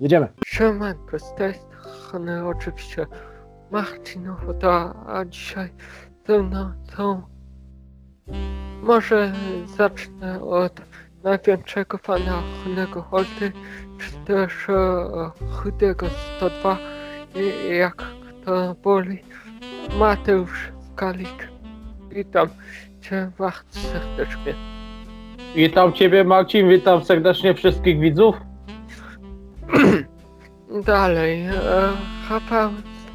Jedziemy. Siemanko, z tej strony oczywiście Marcin Ochota, a dzisiaj ze mną są... Może zacznę od największego fana Honego Holty, czy też e, Chudego 102, i jak kto woli, Mateusz Skalik. Witam Cię bardzo serdecznie. Witam Ciebie Marcin, witam serdecznie wszystkich widzów. Dalej, e,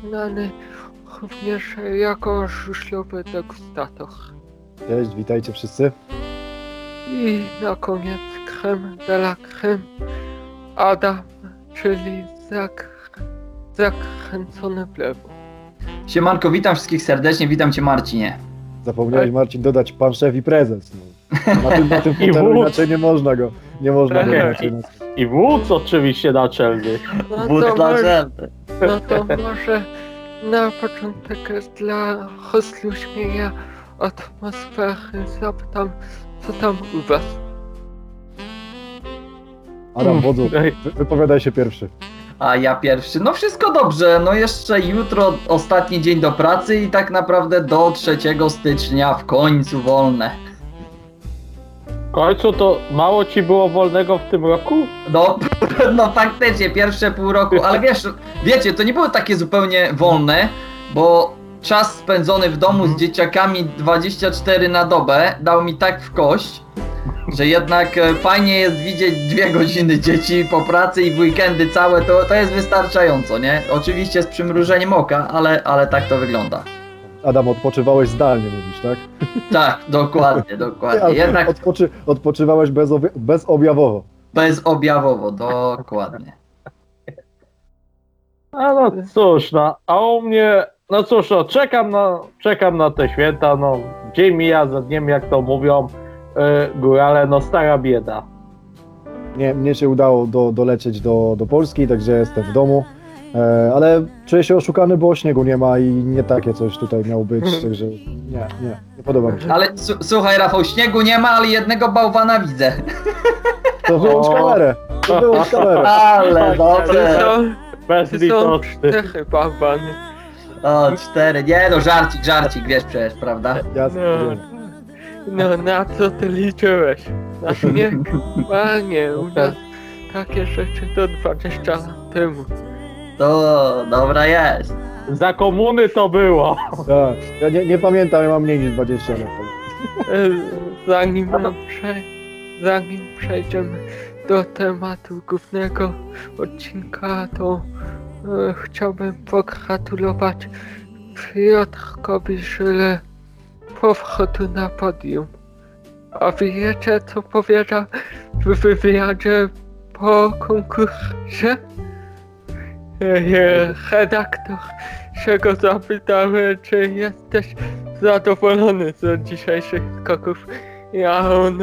znany również jako żużlowy degustator. Cześć, witajcie wszyscy. I na koniec creme de la creme Adam, czyli zak, zakręcony w lewo. Siemanko, witam wszystkich serdecznie, witam cię Marcinie. Zapomniałeś Marcin dodać pan szef i prezes. No. Na tym, na tym I fotelu wódz. inaczej nie można go. Nie można go Tak. inaczej nazwać. I wódz oczywiście naczelny. No Wód to, dla może, żelby. no to może na początek dla hostlu śmieja atmosfery zapytam, co tam u was? Adam, wodzu, Ej, wy, wypowiadaj się pierwszy. A ja pierwszy. No wszystko dobrze, no jeszcze jutro ostatni dzień do pracy i tak naprawdę do 3 stycznia w końcu wolne. Końcu to mało Ci było wolnego w tym roku? No, no faktycznie, pierwsze pół roku, ale wiesz, wiecie, to nie było takie zupełnie wolne, bo czas spędzony w domu z dzieciakami 24 na dobę dał mi tak w kość, że jednak e, fajnie jest widzieć dwie godziny dzieci po pracy i w weekendy całe, to, to jest wystarczająco, nie? Oczywiście z przymrużeniem oka, ale, ale tak to wygląda. Adam, odpoczywałeś zdalnie, mówisz, tak? Tak, dokładnie, dokładnie. Jednak Odpoczy, odpoczywałeś bezobja- bezobjawowo. bezobjawowo, dokładnie. A no cóż, no, a u mnie, no cóż, no, czekam na, czekam na te święta, no, dzień mija za dniem, jak to mówią yy, górale, no stara bieda. Nie, mnie się udało do, dolecieć do, do Polski, także jestem w domu. E, ale czuję się oszukany, bo śniegu nie ma i nie takie coś tutaj miało być, także nie, nie, nie podoba mi się. Ale su- słuchaj Rafał, śniegu nie ma, ale jednego bałwana widzę. To wyłącz kamerę, to wyłącz kamerę. Ale dobrze. są, Bez ty są litości. cztery bałwany. O, cztery. Nie no, żarcik, żarcik, wiesz przecież, prawda? Jasne, No, wiem. no na co ty liczyłeś? Na śnieg? Panie, u nas takie rzeczy to 20 lat temu. To dobra jest. Za komuny to było. Tak. Ja nie, nie pamiętam, ja mam mniej niż 20 lat. Zanim, prze, zanim przejdziemy do tematu głównego odcinka, to e, chciałbym pogratulować Piotrkowi Żyle powrotu na podium. A wiecie co powiedział w wywiadzie po konkursie? Redaktor się go zapytał, e, czy jesteś zadowolony z dzisiejszych skoków. Ja on,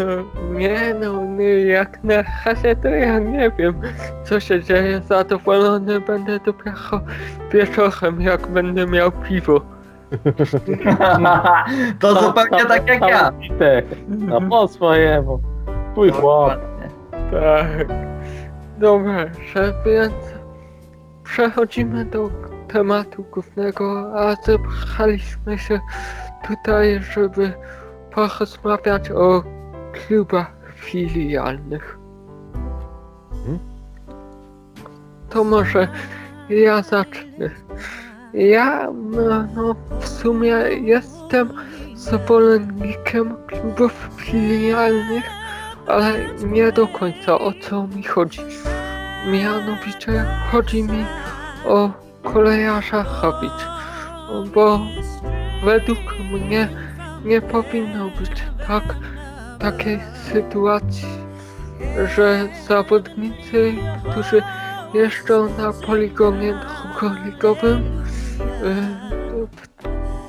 nie no, nie, jak na razie to ja nie wiem, co się dzieje. Zadowolony będę dopiero wieczorem, jak będę miał piwo. to zupełnie tak jak ja. Witek, No po swojemu. Twój chłop. Dokładnie. Tak. Dobrze, więc przechodzimy do tematu głównego, a zebraliśmy się tutaj, żeby porozmawiać o klubach filialnych. Mhm. To może ja zacznę. Ja no, no, w sumie jestem zwolennikiem klubów filialnych, ale nie do końca o co mi chodzi. Mianowicie chodzi mi o kolejarza Habicz, bo według mnie nie powinno być tak takiej sytuacji, że zawodnicy, którzy jeżdżą na poligonie drugoligowym, yy,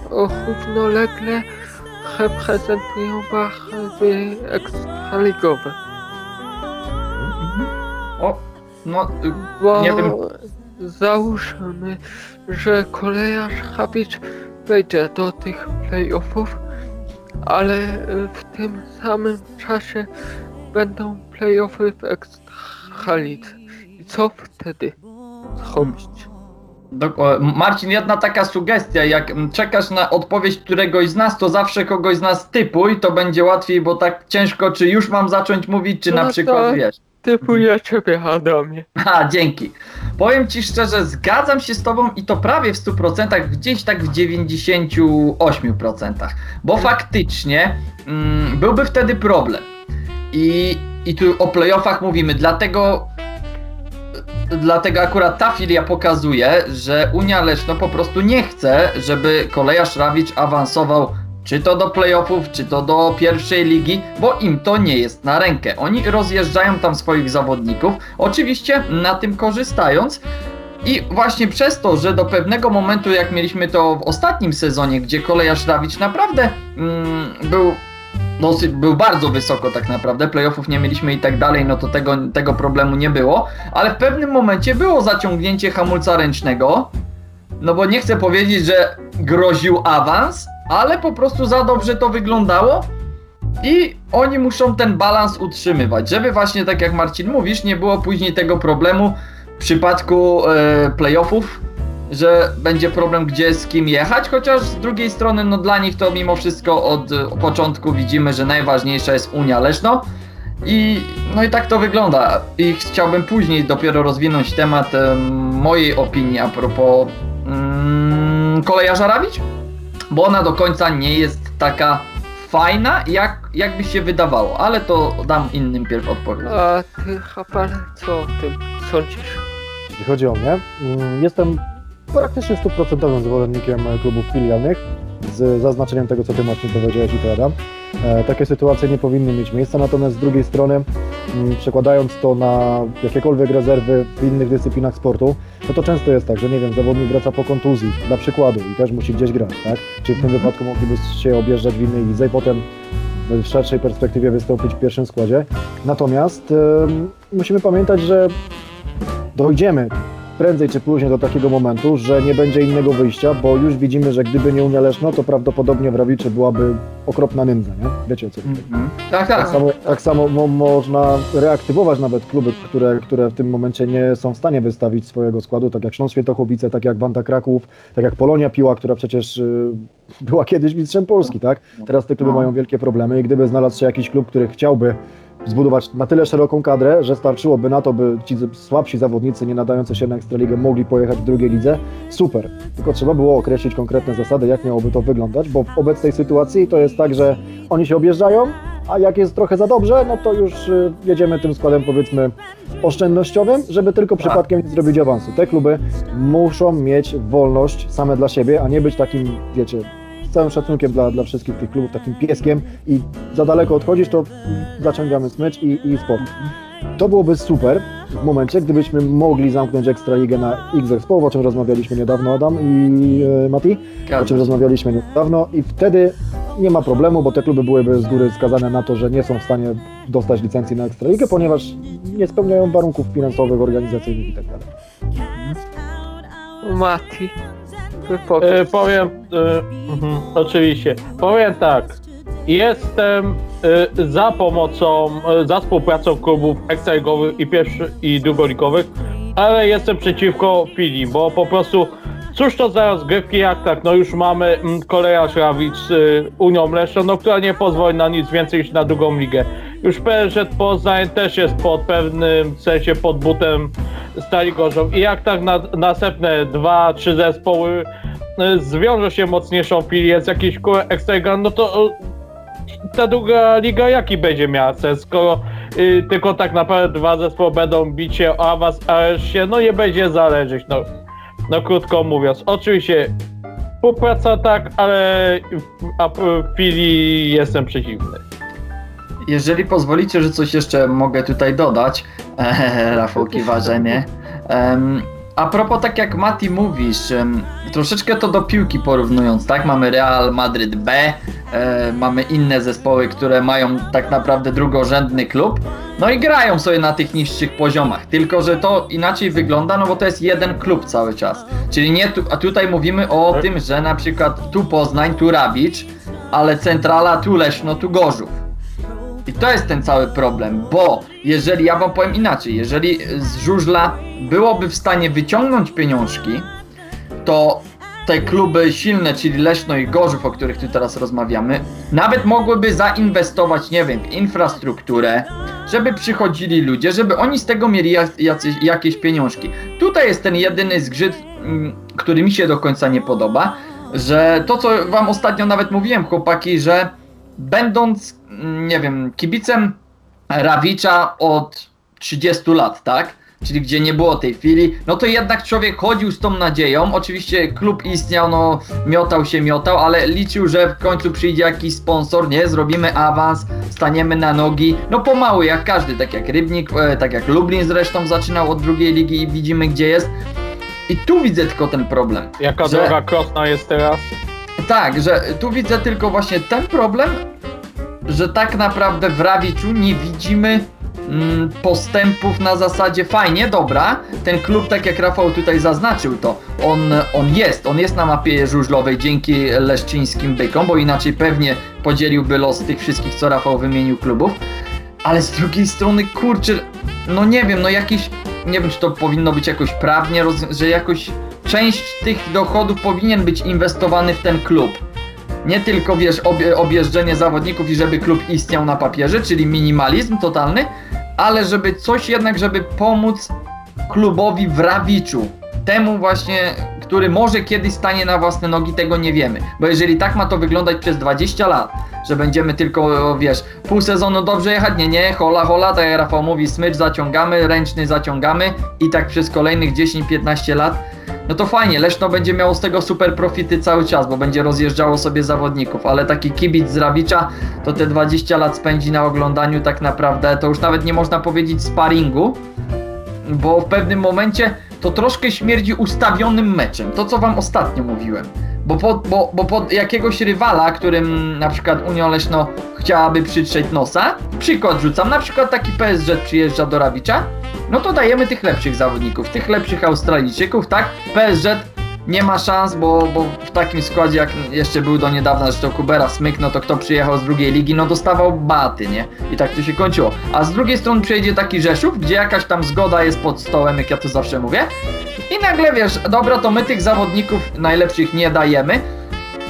równolegle reprezentują barwy ekstraligowe. O, no, Bo Nie wiem. załóżmy, że kolejarz Habicz wejdzie do tych playoffów, ale y, w tym samym czasie będą playoffy w Ekstralidze. I co wtedy zrobić? Marcin, jedna taka sugestia, jak mm, czekasz na odpowiedź któregoś z nas, to zawsze kogoś z nas typuj, to będzie łatwiej, bo tak ciężko, czy już mam zacząć mówić, czy na No przykład, to- wiesz. Typuję ciebie, Adamie. A, dzięki. Powiem ci szczerze, zgadzam się z tobą i to prawie w 100%, gdzieś tak w 98%. Bo faktycznie mm, byłby wtedy problem. I, I tu o playoffach mówimy, dlatego dlatego akurat ta filia pokazuje, że Unia Leszno po prostu nie chce, żeby kolejarz Rawicz awansował czy to do playoffów, czy to do pierwszej ligi, bo im to nie jest na rękę. Oni rozjeżdżają tam swoich zawodników, oczywiście na tym korzystając. I właśnie przez to, że do pewnego momentu, jak mieliśmy to w ostatnim sezonie, gdzie kolejarz Rawicz naprawdę mm, był dosyć, był bardzo wysoko tak naprawdę, playoffów nie mieliśmy i tak dalej, no to tego, tego problemu nie było, ale w pewnym momencie było zaciągnięcie hamulca ręcznego, no bo nie chcę powiedzieć, że groził awans, ale po prostu za dobrze to wyglądało i oni muszą ten balans utrzymywać, żeby właśnie tak jak Marcin mówisz, nie było później tego problemu w przypadku e, playoffów, że będzie problem gdzie z kim jechać, chociaż z drugiej strony no dla nich to mimo wszystko od e, początku widzimy, że najważniejsza jest Unia Leszno i no i tak to wygląda. I chciałbym później dopiero rozwinąć temat e, mojej opinii a propos mm, kolejarza Rawicz, bo ona do końca nie jest taka fajna jak, jakby się wydawało, ale to dam innym pierw odpowiedź. A ty, Rapal, co o tym sądzisz? Jeśli chodzi o mnie, mm, jestem praktycznie stuprocentowym zwolennikiem klubów filialnych, z zaznaczeniem tego, co Ty Marcin powiedziałeś i Adam. E, takie sytuacje nie powinny mieć miejsca, natomiast z drugiej strony, mm, przekładając to na jakiekolwiek rezerwy w innych dyscyplinach sportu, no to często jest tak, że nie wiem, zawodnik wraca po kontuzji, dla przykładu, i też musi gdzieś grać, tak? Czyli w tym wypadku mogliby się objeżdżać w innej lidze i potem w szerszej perspektywie wystąpić w pierwszym składzie. Natomiast em, musimy pamiętać, że dojdziemy prędzej czy później do takiego momentu, że nie będzie innego wyjścia, bo już widzimy, że gdyby nie Unia Leszno, to prawdopodobnie w Rawiczy byłaby okropna nędza, nie? Wiecie o co chodzi. Mhm. Tak, Tak tak. samo, tak samo mo, można reaktywować nawet kluby, które, które w tym momencie nie są w stanie wystawić swojego składu, tak jak Śląsk Świętochłowice, tak jak Wanda Kraków, tak jak Polonia Piła, która przecież y, była kiedyś mistrzem Polski, tak? Teraz te kluby No. mają wielkie problemy i gdyby znalazł się jakiś klub, który chciałby zbudować na tyle szeroką kadrę, że starczyłoby na to, by ci słabsi zawodnicy nie nadający się na Ekstraligę mogli pojechać w drugiej lidze, super. Tylko trzeba było określić konkretne zasady, jak miałoby to wyglądać, bo w obecnej sytuacji to jest tak, że oni się objeżdżają, a jak jest trochę za dobrze, no to już y, jedziemy tym składem powiedzmy oszczędnościowym, żeby tylko przypadkiem nie zrobić awansu. Te kluby muszą mieć wolność same dla siebie, a nie być takim, wiecie, całym szacunkiem dla, dla wszystkich tych klubów, takim pieskiem i za daleko odchodzisz, to zaciągamy smycz i, i sport. To byłoby super w momencie, gdybyśmy mogli zamknąć Ekstraligę na X-Expo, o czym rozmawialiśmy niedawno Adam i e, Mati o czym rozmawialiśmy niedawno i wtedy nie ma problemu, bo te kluby byłyby z góry skazane na to, że nie są w stanie dostać licencji na Ekstraligę, ponieważ nie spełniają warunków finansowych, organizacyjnych itd. Mati, wypowiedz. E, powiem, e, mhm, oczywiście, powiem tak, jestem e, za pomocą, e, za współpracą klubów ekstraligowych i pierwszy i drugoligowych, ale jestem przeciwko filii, bo po prostu cóż to za rozgrywki jak tak, no już mamy mm, kolejarz Rawicz z y, Unią Leszno, no która nie pozwoli na nic więcej niż na drugą ligę. Już PSZ Poznań też jest pod pewnym sensie pod butem Stali Gorzów i jak tak na, następne dwa, trzy zespoły y, zwiążą się mocniejszą filię z jakiejś kółek ekstraliga, no to y, ta druga liga jaki będzie miała sens, skoro y, tylko tak naprawdę dwa zespoły będą bić się o awans, a się no nie będzie zależeć, no, no krótko mówiąc. Oczywiście współpraca tak, ale a w filii jestem przeciwny. Jeżeli pozwolicie, że coś jeszcze mogę tutaj dodać, e, Rafał kiwa, że nie. Em, a propos, tak jak Mati mówisz, em, troszeczkę to do piłki porównując, tak? Mamy Real Madryt B, e, mamy inne zespoły, które mają tak naprawdę drugorzędny klub, no i grają sobie na tych niższych poziomach. Tylko, że to inaczej wygląda, no bo to jest jeden klub cały czas. Czyli nie tu, a tutaj mówimy o Tak. tym, że na przykład tu Poznań, tu Rabicz, ale centrala tu Leszno, tu Gorzów. I to jest ten cały problem, bo jeżeli, ja wam powiem inaczej, jeżeli z żużla byłoby w stanie wyciągnąć pieniążki, to te kluby silne, czyli Leszno i Gorzów, o których tu teraz rozmawiamy, nawet mogłyby zainwestować, nie wiem, w infrastrukturę, żeby przychodzili ludzie, żeby oni z tego mieli jac- jacyś, jakieś pieniążki. Tutaj jest ten jedyny zgrzyt, mm, który mi się do końca nie podoba, że to, co wam ostatnio nawet mówiłem, chłopaki, że będąc, nie wiem, kibicem Rawicza od 30 lat, tak? Czyli gdzie nie było tej chwili, no to jednak człowiek chodził z tą nadzieją. Oczywiście klub istniał, no miotał się, miotał, ale liczył, że w końcu przyjdzie jakiś sponsor, nie? Zrobimy awans, staniemy na nogi. No pomału, jak każdy, tak jak Rybnik, e, tak jak Lublin zresztą zaczynał od drugiej ligi i widzimy gdzie jest. I tu widzę tylko ten problem. Jaka Że- droga krosna jest teraz? Tak, że tu widzę tylko właśnie ten problem, że tak naprawdę w Rawiczu nie widzimy mm, postępów na zasadzie fajnie, dobra, ten klub, tak jak Rafał tutaj zaznaczył to, on, on jest, on jest na mapie żużlowej dzięki leszczyńskim bykom, bo inaczej pewnie podzieliłby los tych wszystkich, co Rafał wymienił klubów, ale z drugiej strony, kurczę, no nie wiem, no jakiś, nie wiem czy to powinno być jakoś prawnie, że jakoś część tych dochodów powinien być inwestowany w ten klub. Nie tylko, wiesz, obie, objeżdżenie zawodników i żeby klub istniał na papierze, czyli minimalizm totalny, ale żeby coś jednak, żeby pomóc klubowi w Rawiczu. Temu właśnie, który może kiedyś stanie na własne nogi, tego nie wiemy. Bo jeżeli tak ma to wyglądać przez 20 lat, że będziemy tylko, wiesz, pół sezonu dobrze jechać, nie, nie, hola, hola, tak jak Rafał mówi, smycz zaciągamy, ręczny zaciągamy i tak przez kolejnych 10-15 lat, no to fajnie, Leszno będzie miało z tego super profity cały czas, bo będzie rozjeżdżało sobie zawodników, ale taki kibic z to te 20 lat spędzi na oglądaniu tak naprawdę, to już nawet nie można powiedzieć sparingu, bo w pewnym momencie to troszkę śmierdzi ustawionym meczem, to co wam ostatnio mówiłem. Bo pod, bo, bo pod jakiegoś rywala, którym na przykład Unia Leszno chciałaby przytrzeć nosa, przykład rzucam, na przykład taki PSG przyjeżdża do Rawicza, no to dajemy tych lepszych zawodników, tych lepszych Australijczyków, tak? PSG nie ma szans, bo, bo w takim składzie jak jeszcze był do niedawna, że to Kubera Smyk, no to kto przyjechał z drugiej ligi, no dostawał baty, nie? I tak to się kończyło. A z drugiej strony przyjedzie taki Rzeszów, gdzie jakaś tam zgoda jest pod stołem, jak ja to zawsze mówię. I nagle wiesz, dobra, to my tych zawodników najlepszych nie dajemy,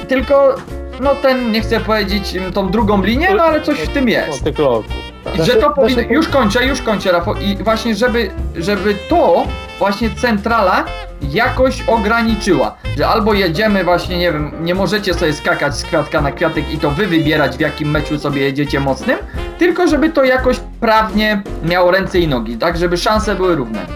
tylko no ten, nie chcę powiedzieć tą drugą linię, no ale coś w tym jest. O tych loków. I że to powinno, już kończę, już kończę Rafał i właśnie żeby, żeby to właśnie centrala jakoś ograniczyła, że albo jedziemy właśnie, nie wiem, nie możecie sobie skakać z kwiatka na kwiatek i to wy wybierać w jakim meczu sobie jedziecie mocnym, tylko żeby to jakoś prawnie miało ręce i nogi, tak, żeby szanse były równe.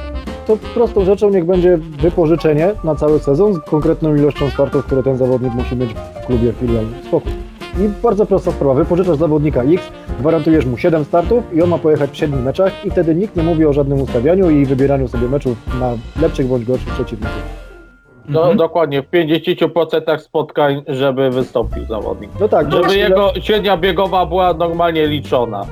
To prostą rzeczą niech będzie wypożyczenie na cały sezon z konkretną ilością startów, które ten zawodnik musi mieć w klubie filialnym. Spokój. I bardzo prosta sprawa. Wypożyczasz zawodnika X, gwarantujesz mu 7 startów i on ma pojechać w 7 meczach i wtedy nikt nie mówi o żadnym ustawianiu i wybieraniu sobie meczów na lepszych bądź gorszych przeciwników. Do, Mhm. Dokładnie, w 50% spotkań, żeby wystąpił zawodnik. No tak, Żeby jego średnia biegowa była normalnie liczona.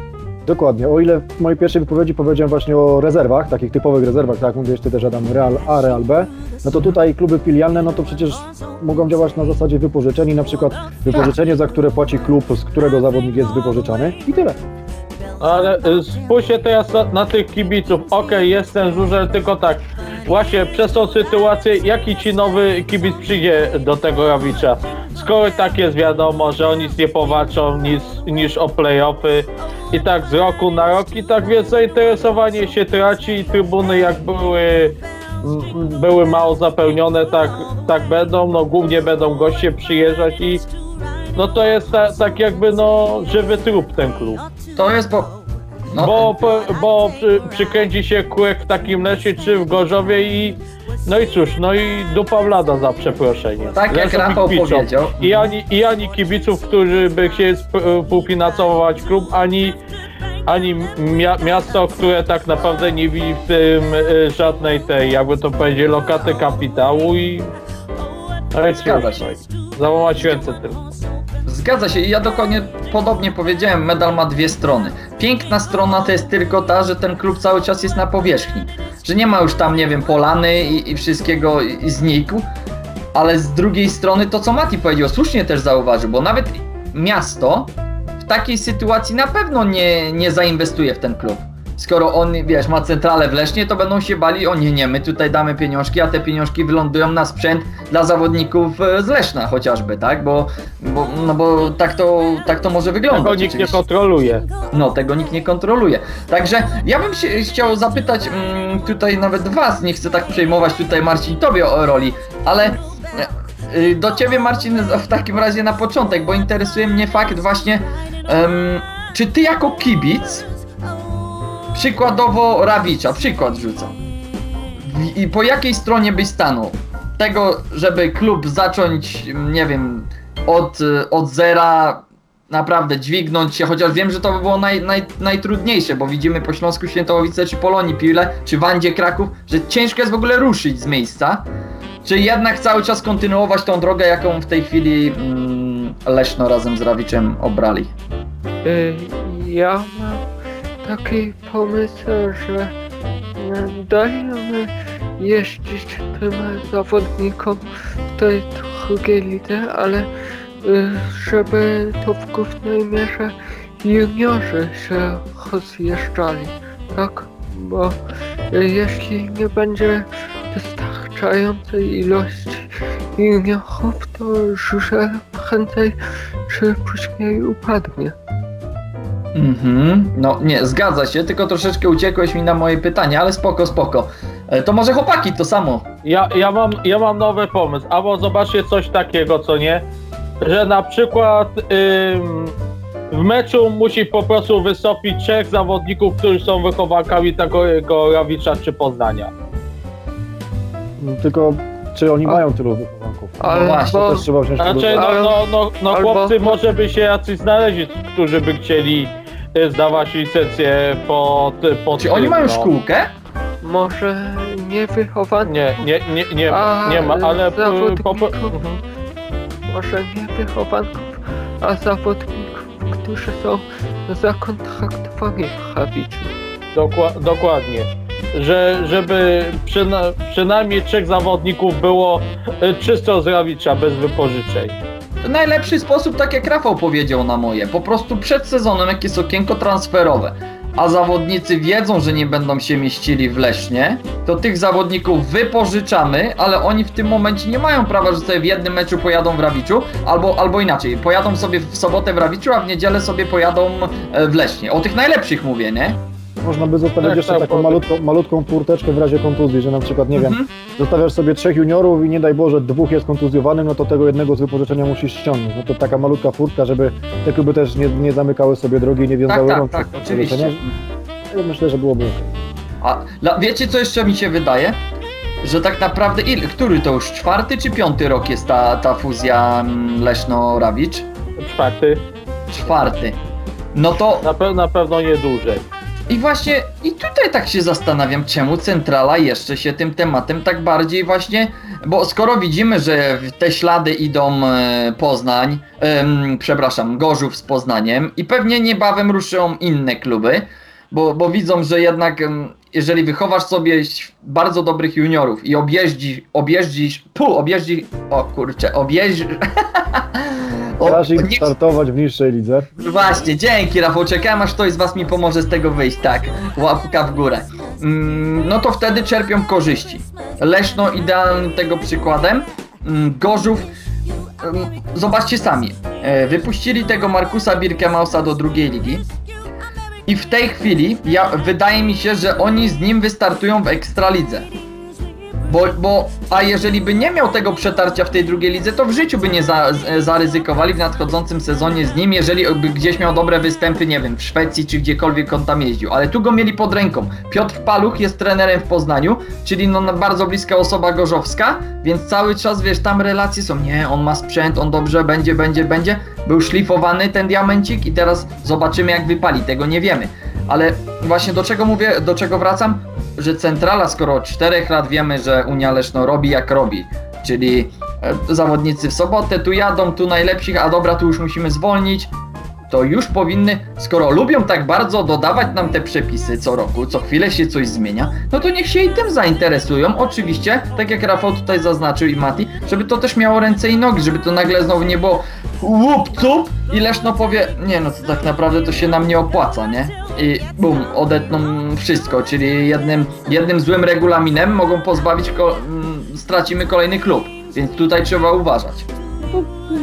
Dokładnie. O ile w mojej pierwszej wypowiedzi powiedziałem właśnie o rezerwach, takich typowych rezerwach, tak jak mówiłeś ty też Adam, Real A, Real B, no to tutaj kluby filialne, no to przecież mogą działać na zasadzie wypożyczeń, na przykład wypożyczenie, za które płaci klub, z którego zawodnik jest wypożyczany i tyle. Ale y, spójrzcie teraz na, tych kibiców. Okej, jest ten żużel, tylko tak. Właśnie przez tą sytuację, jaki ci nowy kibic przyjdzie do tego Rawicza? Skoro tak jest wiadomo, że o nic nie powalczą niż, niż o playoffy i tak z roku na rok i tak więc zainteresowanie się traci i trybuny jak były m, były mało zapełnione, tak, tak będą, no głównie będą goście przyjeżdżać i no to jest ta, tak jakby no żywy trup ten klub. To jest po... No, Bo, po- bo przy, przykręci się kółek w takim lesie czy w Gorzowie i no i cóż, no i dupa wlada za przeproszenie. tak jak Zresztą Rafał kibicom. powiedział, I ani, I ani kibiców, którzy by chcieli sp- współfinansować klub, ani, ani mia- miasto, które tak naprawdę nie widzi w tym y, żadnej tej, jakby to powiedzieć, lokaty kapitału i no i Zgadza się. Załamać ręce tylko. Zgadza się i ja dokładnie podobnie powiedziałem, medal ma dwie strony. Piękna strona to jest tylko ta, że ten klub cały czas jest na powierzchni. Że nie ma już tam, nie wiem, polany i, i wszystkiego i, znikł. Ale z drugiej strony to, co Mati powiedział, słusznie też zauważył, bo nawet miasto w takiej sytuacji na pewno nie, nie zainwestuje w ten klub. Skoro on, wiesz, ma centralę w Lesznie, to będą się bali, o nie, nie, my tutaj damy pieniążki, a te pieniążki wylądują na sprzęt dla zawodników e, z Leszna chociażby, tak? Bo, bo, no bo tak to, tak to może wyglądać. Tego nikt nie oczywiście. kontroluje. No, tego nikt nie kontroluje. Także ja bym się chciał zapytać mm, tutaj nawet was, nie chcę tak przejmować tutaj Marcin tobie o roli, ale e, y, do ciebie Marcin w takim razie na początek, bo interesuje mnie fakt właśnie, czy ty jako kibic, przykładowo Rawicza, przykład rzucam, i po jakiej stronie byś stanął? Tego, żeby klub zacząć, nie wiem, od, od zera naprawdę dźwignąć się, chociaż wiem, że to by było naj, naj, najtrudniejsze, bo widzimy po Śląsku Świętołowice, czy Polonii Piłę, czy Wandzie Kraków, że ciężko jest w ogóle ruszyć z miejsca, czy jednak cały czas kontynuować tą drogę, jaką w tej chwili mm, Leszno razem z Rawiczem obrali. Y, Ja taki pomysł, że dajemy jeździć tym zawodnikom w tej drugiej lidze, ale y, żeby to w głównej mierze juniorzy się rozjeżdżali, tak? Bo y, jeśli nie będzie wystarczającej ilości juniorów, to żużel prędzej czy później upadnie. Mhm, no nie, zgadza się, tylko troszeczkę uciekłeś mi na moje pytanie, ale spoko, spoko. E, To może chłopaki to samo. Ja, ja, mam, ja mam nowy pomysł. Albo zobaczcie coś takiego, co nie? Że na przykład ym, w meczu musi po prostu wystąpić trzech zawodników, którzy są wychowankami takiego Rawicza czy Poznania. Tylko czy oni A- mają tylu wychowanków? Ale właśnie, bo, Też trzeba wziąć Znaczy, no, no, no, no Albo- chłopcy może by się jacyś znaleźli, którzy by chcieli y, zdawać licencję pod, pod Czy oni tym, mają no. szkółkę? może nie Nie, nie, nie, nie, A, nie ma, ale y, po, po, zawodników? mhm. może nie wychowanków, a zawodników, którzy są zakontraktowani w Rawiczu. Dokła- dokładnie. Że, żeby przyna, przynajmniej trzech zawodników było y, czysto z Rawicza, bez wypożyczeń. To najlepszy sposób, tak jak Rafał powiedział na moje. Po prostu przed sezonem, jak jest okienko transferowe, a zawodnicy wiedzą, że nie będą się mieścili w Lesznie, to tych zawodników wypożyczamy, ale oni w tym momencie nie mają prawa, że sobie w jednym meczu pojadą w Rawiczu, albo, albo inaczej, pojadą sobie w sobotę w Rawiczu, a w niedzielę sobie pojadą e, w Lesznie. O tych najlepszych mówię, nie? Można by zostawić Tak, jeszcze tak, taką malutką, malutką furteczkę w razie kontuzji, że na przykład, nie wiem, Mhm. zostawiasz sobie trzech juniorów i nie daj Boże, dwóch jest kontuzjowanych, no to tego jednego z wypożyczenia musisz ściągnąć. No to taka malutka furtka, żeby te kluby też nie, nie zamykały sobie drogi i nie Tak, wiązały tak, rąk. tak, przed oczywiście. Ja Myślę, że byłoby. A dla, wiecie co jeszcze mi się wydaje? Że tak naprawdę, il, który to już czwarty czy piąty rok jest ta, ta fuzja mm, Leszno-Rawicz? Czwarty, Czwarty. No to na, pe- na pewno nie dłużej. I właśnie i tutaj tak się zastanawiam, czemu centrala jeszcze się tym tematem tak bardziej właśnie, bo skoro widzimy, że te ślady idą e, Poznań, em, przepraszam, Gorzów z Poznaniem i pewnie niebawem ruszą inne kluby, bo, bo widzą, że jednak jeżeli wychowasz sobie bardzo dobrych juniorów i objeździsz, objeździsz, pu, objeździ, o kurczę, objeździsz, Każ im nie- startować w niższej lidze. Właśnie, dzięki Rafał, czekałem aż ktoś z was mi pomoże z tego wyjść, tak, łapka w górę. Mm, no to wtedy czerpią korzyści. Leszno idealnym tego przykładem, mm, Gorzów, zobaczcie sami, e, wypuścili tego Markusa Birkemausa do drugiej ligi i w tej chwili, ja, wydaje mi się, że oni z nim wystartują w Ekstralidze. Bo, bo, a jeżeli by nie miał tego przetarcia w tej drugiej lidze, to w życiu by nie za, z- zaryzykowali w nadchodzącym sezonie z nim, jeżeli by gdzieś miał dobre występy, nie wiem, w Szwecji czy gdziekolwiek on tam jeździł. Ale tu go mieli pod ręką. Piotr Paluch jest trenerem w Poznaniu, czyli no bardzo bliska osoba gorzowska, więc cały czas, wiesz, tam relacje są, nie, on ma sprzęt, on dobrze będzie, będzie, będzie. Był szlifowany ten diamencik i teraz zobaczymy jak wypali, tego nie wiemy. Ale właśnie do czego mówię, do czego wracam? Że centrala, skoro od 4 lat wiemy, że Unia Leszno robi jak robi, czyli e, zawodnicy w sobotę tu jadą, tu najlepszych, a dobra, tu już musimy zwolnić. To już powinny, skoro lubią tak bardzo dodawać nam te przepisy co roku, co chwilę się coś zmienia, no to niech się i tym zainteresują. Oczywiście, tak jak Rafał tutaj zaznaczył i Mati, żeby to też miało ręce i nogi, żeby to nagle znowu nie było łup cup i Leszno powie, nie no to tak naprawdę to się nam nie opłaca, nie? I bum, odetną wszystko, czyli jednym, jednym złym regulaminem mogą pozbawić, ko- stracimy kolejny klub, więc tutaj trzeba uważać. No,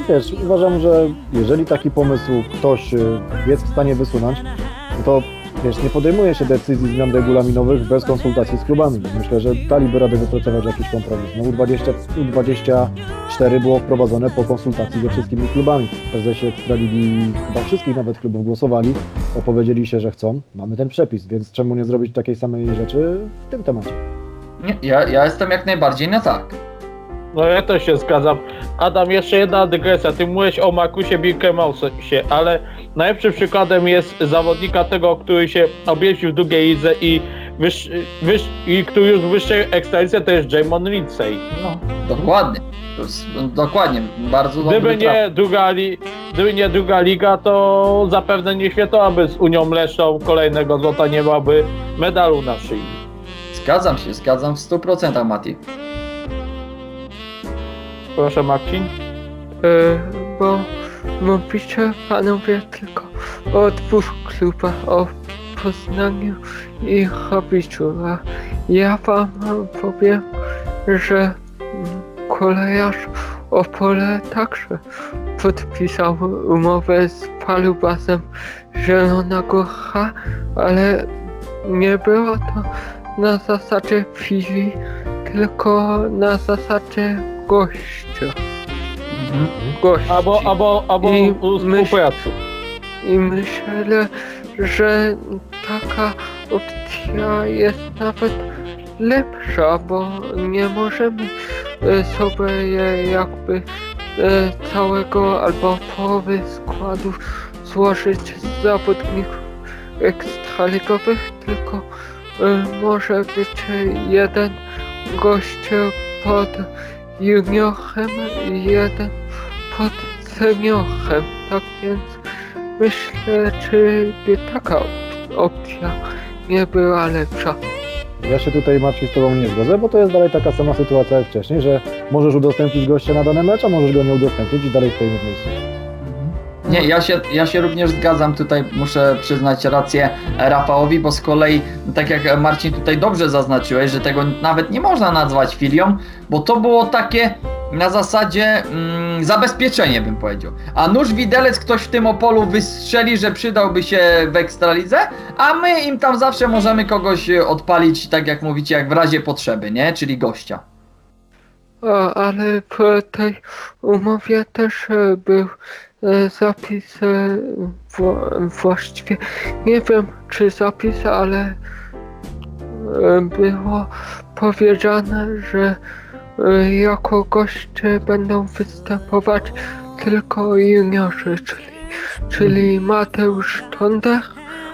wiesz, uważam, że jeżeli taki pomysł ktoś y, jest w stanie wysunąć, to wiesz, nie podejmuje się decyzji zmian regulaminowych bez konsultacji z klubami. Myślę, że daliby radę wypracować jakiś kompromis. No U20, U24 było wprowadzone po konsultacji ze wszystkimi klubami. Prezesie Ekstraligi chyba wszystkich nawet klubów głosowali, opowiedzieli się, że chcą. Mamy ten przepis, więc czemu nie zrobić takiej samej rzeczy w tym temacie? Nie, ja, ja jestem jak najbardziej na tak. No ja też się zgadzam. Adam, jeszcze jedna dygresja. Ty mówiłeś o Markusie Birkemausie, ale najlepszym przykładem jest zawodnika tego, który się objeździł w drugiej lidze i, wyż, wyż, i który już w wyższej ekstralidze to jest Jamon Lindsay. No, dokładnie. No, dokładnie, bardzo dobry Gdyby nie, druga li, gdyby nie druga liga, to zapewne nie świętowałaby z Unią Leszną kolejnego złota, nie miałby medalu na szyi. Zgadzam się, zgadzam w 100% Mati. Proszę Marcin. E, bo mówicie panowie tylko o dwóch klubach, o Poznaniu i Chowiczu, a ja wam powiem, że kolejarz Opole także podpisał umowę z Palubasem Zielonego H, ale nie było to na zasadzie filii, tylko na zasadzie gościa. Mhm. Gości. Albo, albo, albo I współpracy. I myślę, że taka opcja jest nawet lepsza, bo nie możemy e, sobie je jakby e, całego albo połowy składu złożyć z zawodników ekstraligowych, tylko e, może być jeden gość pod juniorem i jeden pod seniorem, tak więc myślę, czy by taka op- opcja nie była lepsza. Ja się tutaj Marcin z Tobą nie zgodzę, bo to jest dalej taka sama sytuacja jak wcześniej, że możesz udostępnić gościa na dany mecz, a możesz go nie udostępnić i dalej stoimy w miejscu. Nie, ja się, ja się również zgadzam, tutaj muszę przyznać rację Rafałowi, bo z kolei, tak jak Marcin tutaj dobrze zaznaczyłeś, że tego nawet nie można nazwać filią, bo to było takie na zasadzie mm, zabezpieczenie bym powiedział. A nóż widelec ktoś w tym Opolu wystrzeli, że przydałby się w Ekstralidze, a my im tam zawsze możemy kogoś odpalić, tak jak mówicie, jak w razie potrzeby, nie? Czyli gościa. A, ale w tej umowie też e, był zapis, e, wła- właściwie nie wiem czy zapis, ale e, było powiedziane, że e, jako goście będą występować tylko juniorzy, czyli, czyli Mateusz Tondech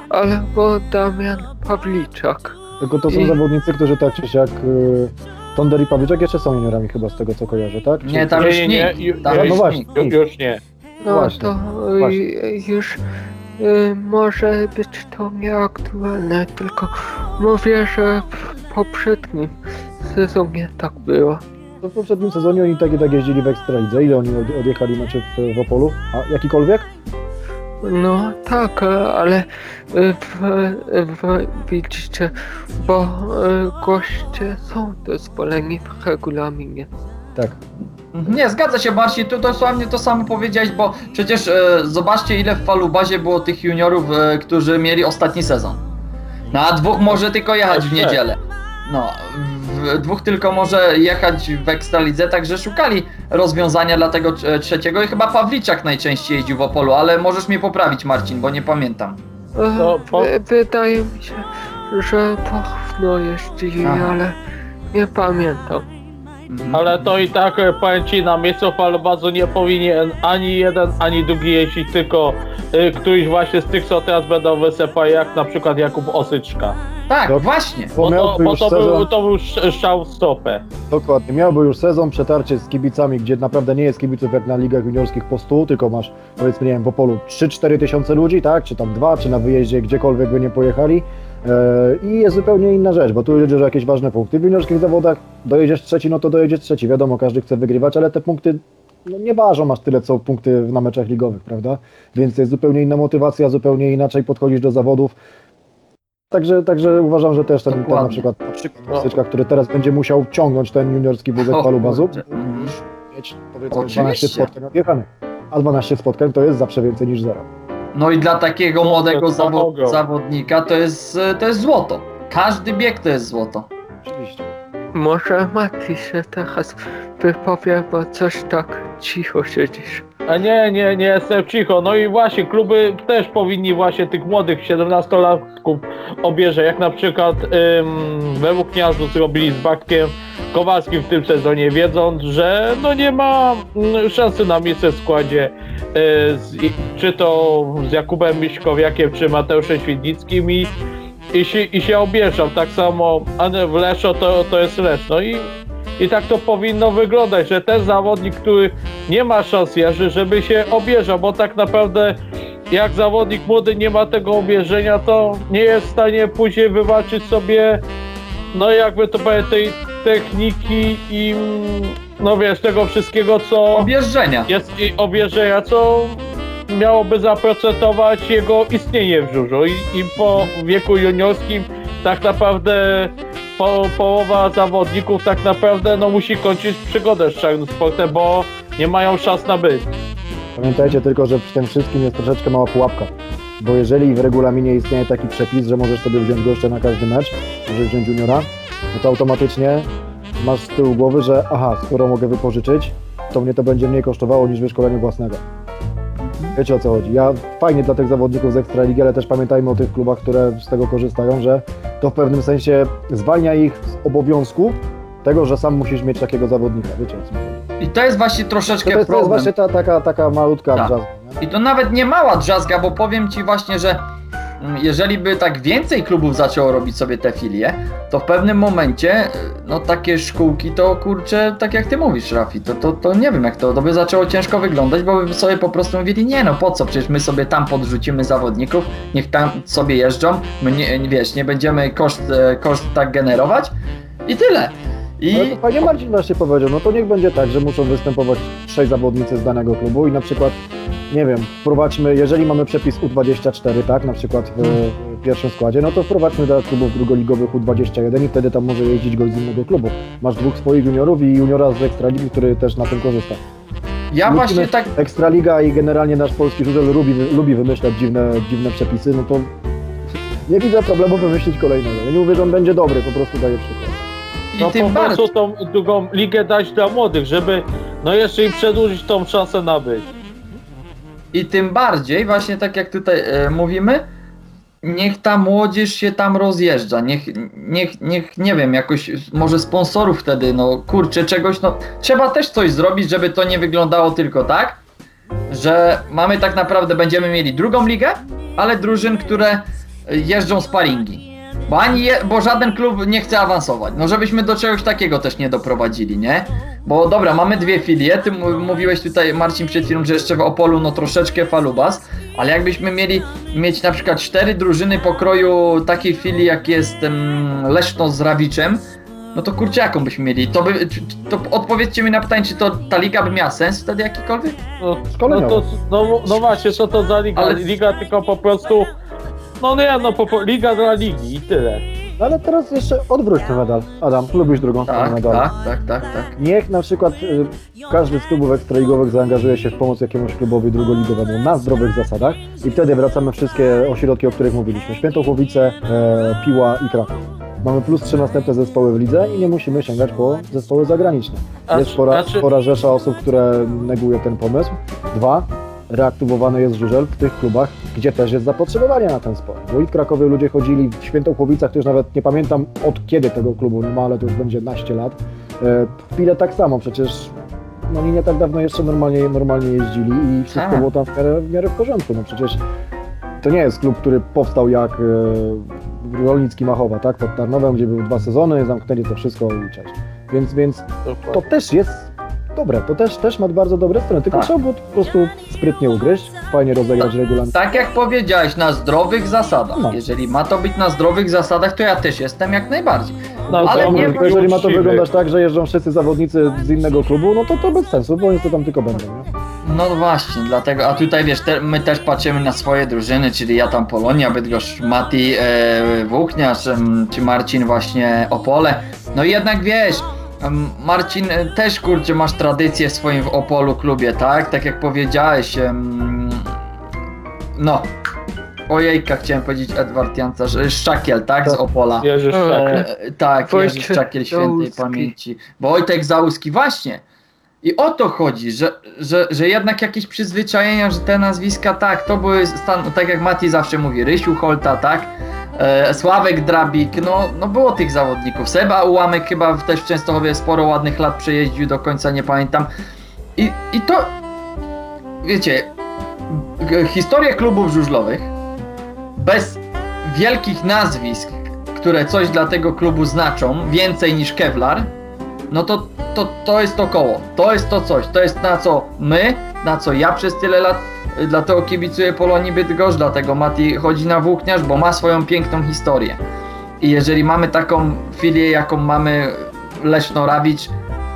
albo Damian Pawliczak. Tylko to są I- zawodnicy, którzy tak czy siak y, Tonder i Pawliczak jeszcze są juniorami chyba z tego co kojarzę, tak? Czy- Nie, tam Nie, już nie, nie, ju- Tam no właśnie. już nie. No Właśnie, to właśnie. y, już y, może być to nieaktualne, tylko mówię, że w poprzednim sezonie tak było. To w poprzednim sezonie oni tak i tak jeździli w Ekstralidze. Ile oni od- odjechali meczy w, w Opolu? A jakikolwiek? No tak, ale y, w, w, widzicie, bo y, goście są dozwoleni w regulaminie. Tak. Nie, zgadza się Marcin, tu dosłownie to samo powiedziałeś, bo przecież e, zobaczcie ile w Falubazie było tych juniorów, e, którzy mieli ostatni sezon. Na dwóch może tylko jechać w niedzielę. No, w dwóch tylko może jechać w Ekstralidze, także szukali rozwiązania dla tego e, trzeciego i chyba Pawliczak najczęściej jeździł w Opolu, ale możesz mnie poprawić Marcin, bo nie pamiętam. E, To po- wy- Wydaje mi się, że jeździli, Aha. ale nie pamiętam. Mhm. Ale to i tak e, powiem ci, na miejscu falobazu nie powinien ani jeden, ani drugi jeździć, tylko y, któryś właśnie z tych, co teraz będą wysypać, jak na przykład Jakub Osyczka. Tak, właśnie. Bo to, bo już to, był, sezon, to był sz- strzał w stopę. dokładnie, miałby już sezon, przetarcie z kibicami, gdzie naprawdę nie jest kibiców jak na ligach juniorskich po 100, tylko masz powiedzmy, nie wiem, w Opolu 3-4 tysiące ludzi, tak, czy tam dwa, czy na wyjeździe gdziekolwiek by nie pojechali. E, I jest zupełnie inna rzecz, bo tu jedziesz jakieś ważne punkty. W juniorskich zawodach dojedziesz trzeci, no to dojedziesz trzeci. Wiadomo, każdy chce wygrywać, ale te punkty no, nie ważą masz tyle, co punkty na meczach ligowych, prawda? Więc jest zupełnie inna motywacja, zupełnie inaczej podchodzisz do zawodów. Także, także uważam, że też ten, ten na przykład, na przykład No. Styczka, który teraz będzie musiał ciągnąć ten juniorski wózek O, palubazu, mieć powiedzmy Oczywiście. 12 spotkań odjechanych. A 12 spotkań to jest zawsze więcej niż zero. No i dla takiego młodego zawo- zawodnika to jest, e, to jest złoto. Każdy bieg to jest złoto. Oczywiście. Może Mati się teraz wypowie, bo coś tak cicho siedzisz. A nie, nie, nie jestem cicho. No i właśnie kluby też powinni właśnie tych młodych 17-latków obierze, jak na przykład ym, we Włókniarzu zrobili z Bartkiem Kowalskim w tym sezonie, wiedząc, że no nie ma mm, szansy na miejsce w składzie y, z, czy to z Jakubem Miśkowiakiem, czy Mateuszem Świdnickim i, i, się, i się obieżą. Tak samo w Leszo to, to jest Leszno i i tak to powinno wyglądać, że ten zawodnik, który nie ma szans żeby się obieżał, bo tak naprawdę jak zawodnik młody nie ma tego obierzenia, to nie jest w stanie później wywalczyć sobie, no jakby to powiedzieć, tej techniki i mm, no wiesz, tego wszystkiego, co Objeżdżenia. jest i obierzenia, co miałoby zaprocentować jego istnienie w żużlu I, i po wieku juniorskim tak naprawdę po, połowa zawodników tak naprawdę no musi kończyć przygodę z czarnym sportem, bo nie mają szans na byt. Pamiętajcie tylko, że w tym wszystkim jest troszeczkę mała pułapka. Bo jeżeli w regulaminie istnieje taki przepis, że możesz sobie wziąć gościa na każdy mecz, możesz wziąć juniora, no to automatycznie masz z tyłu głowy, że aha, skoro mogę wypożyczyć, to mnie to będzie mniej kosztowało niż wyszkolenie własnego. Wiecie o co chodzi. Ja fajnie dla tych zawodników z Ekstraligi, ale też pamiętajmy o tych klubach, które z tego korzystają, że to w pewnym sensie zwalnia ich z obowiązku tego, że sam musisz mieć takiego zawodnika. Wiecie o co chodzi. I to jest właśnie troszeczkę to, jest, to jest problem. właśnie ta, taka, taka malutka Tak. drzazga, nie? I to nawet nie mała drzazga, bo powiem ci właśnie, że jeżeli by tak więcej klubów zaczęło robić sobie te filie, to w pewnym momencie, y, no takie szkółki to kurczę, tak jak ty mówisz, Rafi, to, to, to nie wiem jak to, to by zaczęło ciężko wyglądać, bo by sobie po prostu mówili, nie no po co, przecież my sobie tam podrzucimy zawodników, niech tam sobie jeżdżą, my nie, wiesz, nie będziemy koszt, e, koszt tak generować i tyle. I Ale to Panie Marcin właśnie powiedział, no to niech będzie tak, że muszą występować trzej zawodnicy z danego klubu i na przykład, nie wiem, wprowadźmy, jeżeli mamy przepis U24, tak, na przykład w, w pierwszym składzie, no to wprowadźmy do klubów drugoligowych U21 i wtedy tam może jeździć gość z innego klubu. Masz dwóch swoich juniorów i juniora z Ekstraligi, który też na tym korzysta. ja Lubimy- właśnie tak Ekstraliga i generalnie nasz polski żużel lubi, lubi wymyślać dziwne, dziwne przepisy, no to nie widzę problemu wymyślić kolejnego. Ja nie mówię, że on będzie dobry, po prostu daję przykład. I No tym po bardziej. prostu tą drugą ligę dać dla młodych, żeby no jeszcze im przedłużyć tą szansę na byt. I tym bardziej, właśnie tak jak tutaj e, mówimy, niech ta młodzież się tam rozjeżdża, niech, niech, niech, nie wiem, jakoś, może sponsorów wtedy, no kurczę, czegoś, no trzeba też coś zrobić, żeby to nie wyglądało tylko tak, że mamy tak naprawdę, będziemy mieli drugą ligę, ale drużyn, które jeżdżą sparingi. Bo ani je, bo żaden klub nie chce awansować. No żebyśmy do czegoś takiego też nie doprowadzili, nie? Bo dobra, mamy dwie filie. Ty mówiłeś tutaj, Marcin, przed chwilą, że jeszcze w Opolu no troszeczkę falubas, ale jakbyśmy mieli mieć na przykład cztery drużyny pokroju takiej filii, jak jest um, Leszno z Rawiczem, no to kurczę, jaką byśmy mieli? To, by, to odpowiedzcie mi na pytanie, czy to ta liga by miała sens wtedy jakikolwiek? No, no, to, no, no właśnie, co to za liga? Ale- Liga tylko po prostu, no nie, no po, po, liga dla ligi i tyle. No ale teraz jeszcze odwróć ten medal. Adam, lubisz drugą stronę Tak, medalu. tak, tak, tak, tak. Niech na przykład y, każdy z klubów ekstraligowych zaangażuje się w pomoc jakiemuś klubowi drugoligowemu na zdrowych zasadach i wtedy wracamy wszystkie ośrodki, o których mówiliśmy. Świętochłowice, e, Piła i Kraków. Mamy plus trzy następne zespoły w lidze i nie musimy sięgać po zespoły zagraniczne. A Jest czy- spora, a czy- spora rzesza osób, które neguje ten pomysł. Dwa, reaktywowany jest żużel w tych klubach, gdzie też jest zapotrzebowanie na ten sport. Bo i w Krakowie ludzie chodzili w Świętochłowicach, to już nawet nie pamiętam od kiedy tego klubu nie ma, ale to już będzie naście lat. E, Chwilę tak samo, przecież no, oni nie tak dawno jeszcze normalnie, normalnie jeździli i wszystko Tak. było tam w miarę, w miarę w porządku. No przecież to nie jest klub, który powstał jak e, Rolnicki Machowa, tak? Pod Tarnowem, gdzie były dwa sezony, zamknęli to wszystko i cześć. Więc, więc to też jest dobre, to też, też ma bardzo dobre strony, tylko Tak. trzeba było to po prostu sprytnie ugryźć, fajnie rozegrać regulamin. Tak jak powiedziałeś, na zdrowych zasadach. No. Jeżeli ma to być na zdrowych zasadach, to ja też jestem jak najbardziej. No, Ale to nie Bo jeżeli ma to uczciwy. wyglądać tak, że jeżdżą wszyscy zawodnicy z innego klubu, no to to bez sensu, bo oni to tam tylko będą, nie? No właśnie, dlatego, a tutaj wiesz, te, my też patrzymy na swoje drużyny, czyli ja tam Polonia, Bydgoszcz, Mati e, Włókniarz, em, czy Marcin właśnie Opole. No i jednak wiesz, em, Marcin e, też kurczę masz tradycję w swoim w Opolu klubie, tak? Tak jak powiedziałeś, em, no, ojejka chciałem powiedzieć Edward Jancarz, e, Szczakiel, tak? Z Opola. Jerzy Szczak. E, tak, Wojciech Jerzy Szczakiel świętej Załuski. pamięci. Wojtek Załuski, właśnie. I o to chodzi, że, że, że jednak jakieś przyzwyczajenia, że te nazwiska, tak, to były, stan, tak jak Mati zawsze mówi, Rysiu Holta, tak, e, Sławek Drabik, no, no było tych zawodników. Seba Ułamek chyba też w Częstochowie sporo ładnych lat przejeździł, do końca nie pamiętam. I, i to, wiecie, historię klubów żużlowych bez wielkich nazwisk, które coś dla tego klubu znaczą, więcej niż Kevlar, no to, to, to jest to koło. To jest to coś. To jest na co my, na co ja przez tyle lat, dlatego kibicuję Polonii Bydgoszcz, dlatego Mati chodzi na włókniarz, bo ma swoją piękną historię. I jeżeli mamy taką filię, jaką mamy Leszno-Rawicz,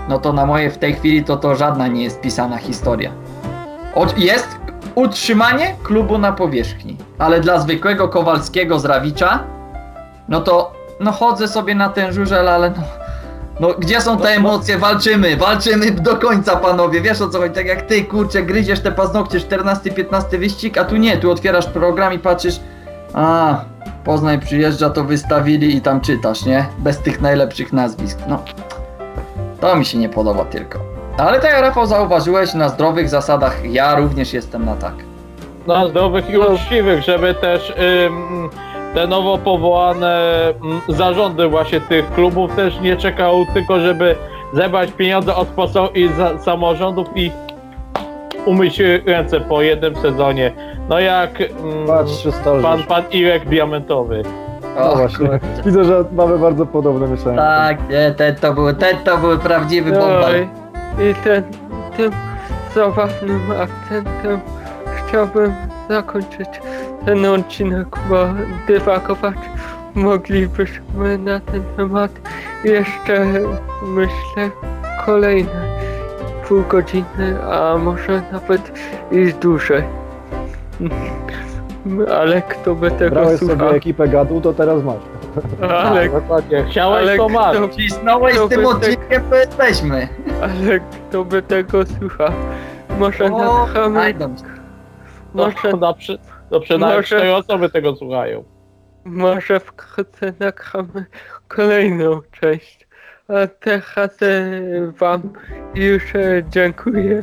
no to na moje w tej chwili to to żadna nie jest pisana historia. O, jest utrzymanie klubu na powierzchni, ale dla zwykłego Kowalskiego z Rawicza, no to no chodzę sobie na ten żużel, ale no, no gdzie są te emocje? Walczymy, walczymy do końca panowie, wiesz o co chodzi, tak jak ty kurczę gryziesz te paznokcie 14-15 wyścig, a tu nie, tu otwierasz program i patrzysz, a Poznań przyjeżdża, to wystawili i tam czytasz, nie? Bez tych najlepszych nazwisk, no. To mi się nie podoba tylko. Ale tak jak Rafał zauważyłeś, na zdrowych zasadach ja również jestem na tak. na zdrowych i uczciwych, żeby też ym, te nowo powołane ym, zarządy właśnie tych klubów też nie czekały tylko, żeby zebrać pieniądze od posłów i za, samorządów i umyć ręce po jednym sezonie. No jak ym, Patrz, pan, pan Irek Diamentowy. No O, właśnie. kurczę. Widzę, że mamy bardzo podobne myślenie. Tak, nie, te to były, te to były prawdziwy. No i, I ten, tym zabawnym akcentem chciałbym zakończyć ten odcinek, bo dywagować moglibyśmy na ten temat jeszcze myślę kolejne pół godziny, a może nawet i dłużej. Ale kto by tego Brałeś słuchał? sobie ekipę gadu, to teraz masz. Ale, Dokładnie. Chciałeś ale to masz. kto, Cisnąłeś z tym odcinkiem, to jesteśmy. ale kto by tego słuchał? Może O, się. No, może, na przy, no przynajmniej Może- cztery osoby tego słuchają. może wkrótce nagramy kolejną część. A teraz e, wam już e, dziękuję.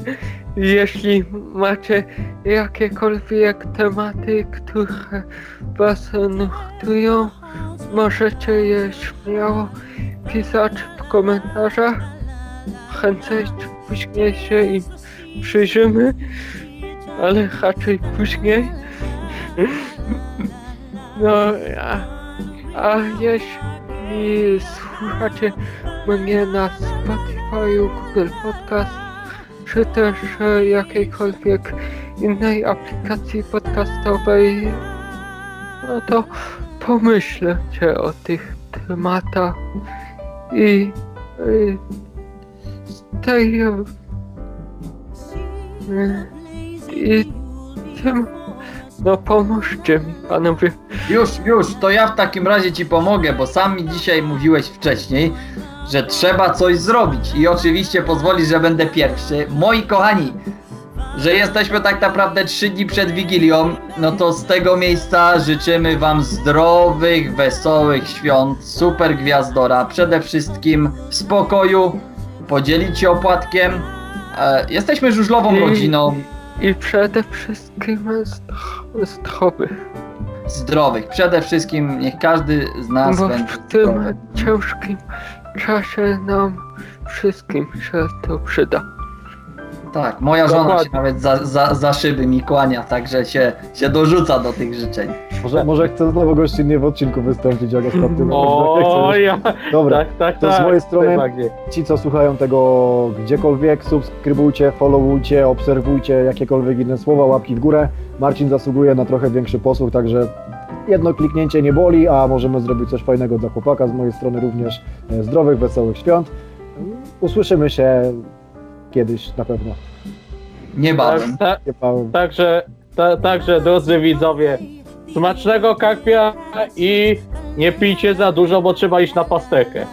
Jeśli macie jakiekolwiek tematy, które was nurtują, możecie je śmiało pisać w komentarzach. Czy później się im przyjrzymy, ale raczej później. No, a, a jeśli słuchacie mnie na Spotify, Google Podcast, czy też e, jakiejkolwiek innej aplikacji podcastowej, no to pomyślcie o tych tematach i, i z tej e, i tym no pomóżcie mi panowie. Już, już, to ja w takim razie ci pomogę, bo sam mi dzisiaj mówiłeś wcześniej, że trzeba coś zrobić. I oczywiście pozwolisz, że będę pierwszy. Moi kochani, że jesteśmy tak naprawdę trzy dni przed Wigilią, no to z tego miejsca życzymy wam zdrowych, wesołych świąt, super gwiazdora, przede wszystkim spokoju, podzielić się opłatkiem. E, jesteśmy żużlową I- rodziną, I przede wszystkim zdro- zdrowych. zdrowych. Przede wszystkim niech każdy z nas Bo będzie w tym zdrowy. ciężkim czasie nam wszystkim się to przyda. Tak, moja żona Dokładnie. się nawet za, za, za szyby mi kłania, także się, się dorzuca do tych życzeń. Może, może chcę znowu gościnnie w odcinku wystąpić, jak ostatnio. O, ja, Dobra, tak, tak, to z tak. mojej strony- najbardziej. ci co słuchają tego gdziekolwiek, subskrybujcie, followujcie, obserwujcie jakiekolwiek inne słowa, łapki w górę. Marcin zasługuje na trochę większy posłuch, także jedno kliknięcie nie boli, a możemy zrobić coś fajnego dla chłopaka. Z mojej strony również e, zdrowych, wesołych świąt. Usłyszymy się kiedyś na pewno. Niebawem. Tak, Niebawem. Także, ta, także drodzy widzowie, smacznego karpia i nie pijcie za dużo, bo trzeba iść na pastekę.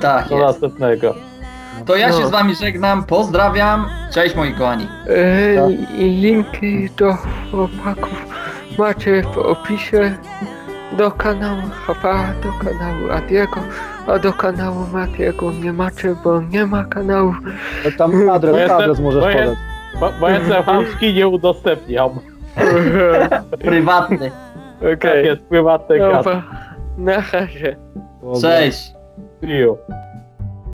Tak Do jest. następnego. To ja się No. z wami żegnam, pozdrawiam, cześć moi kochani. E, Tak. linki do chłopaków macie w opisie do kanału Hafa, do kanału Adiego, a do kanału Matiego nie macie, bo nie ma kanału. No Tam Bo adres, jestem- adres możesz bo jest- podać. Bo, bo jestem chamski, nie udostępniam. Prywatny. Tak Okej, jest, prywatny gaz. dobra, na razie. Dobra. Cześć. See you.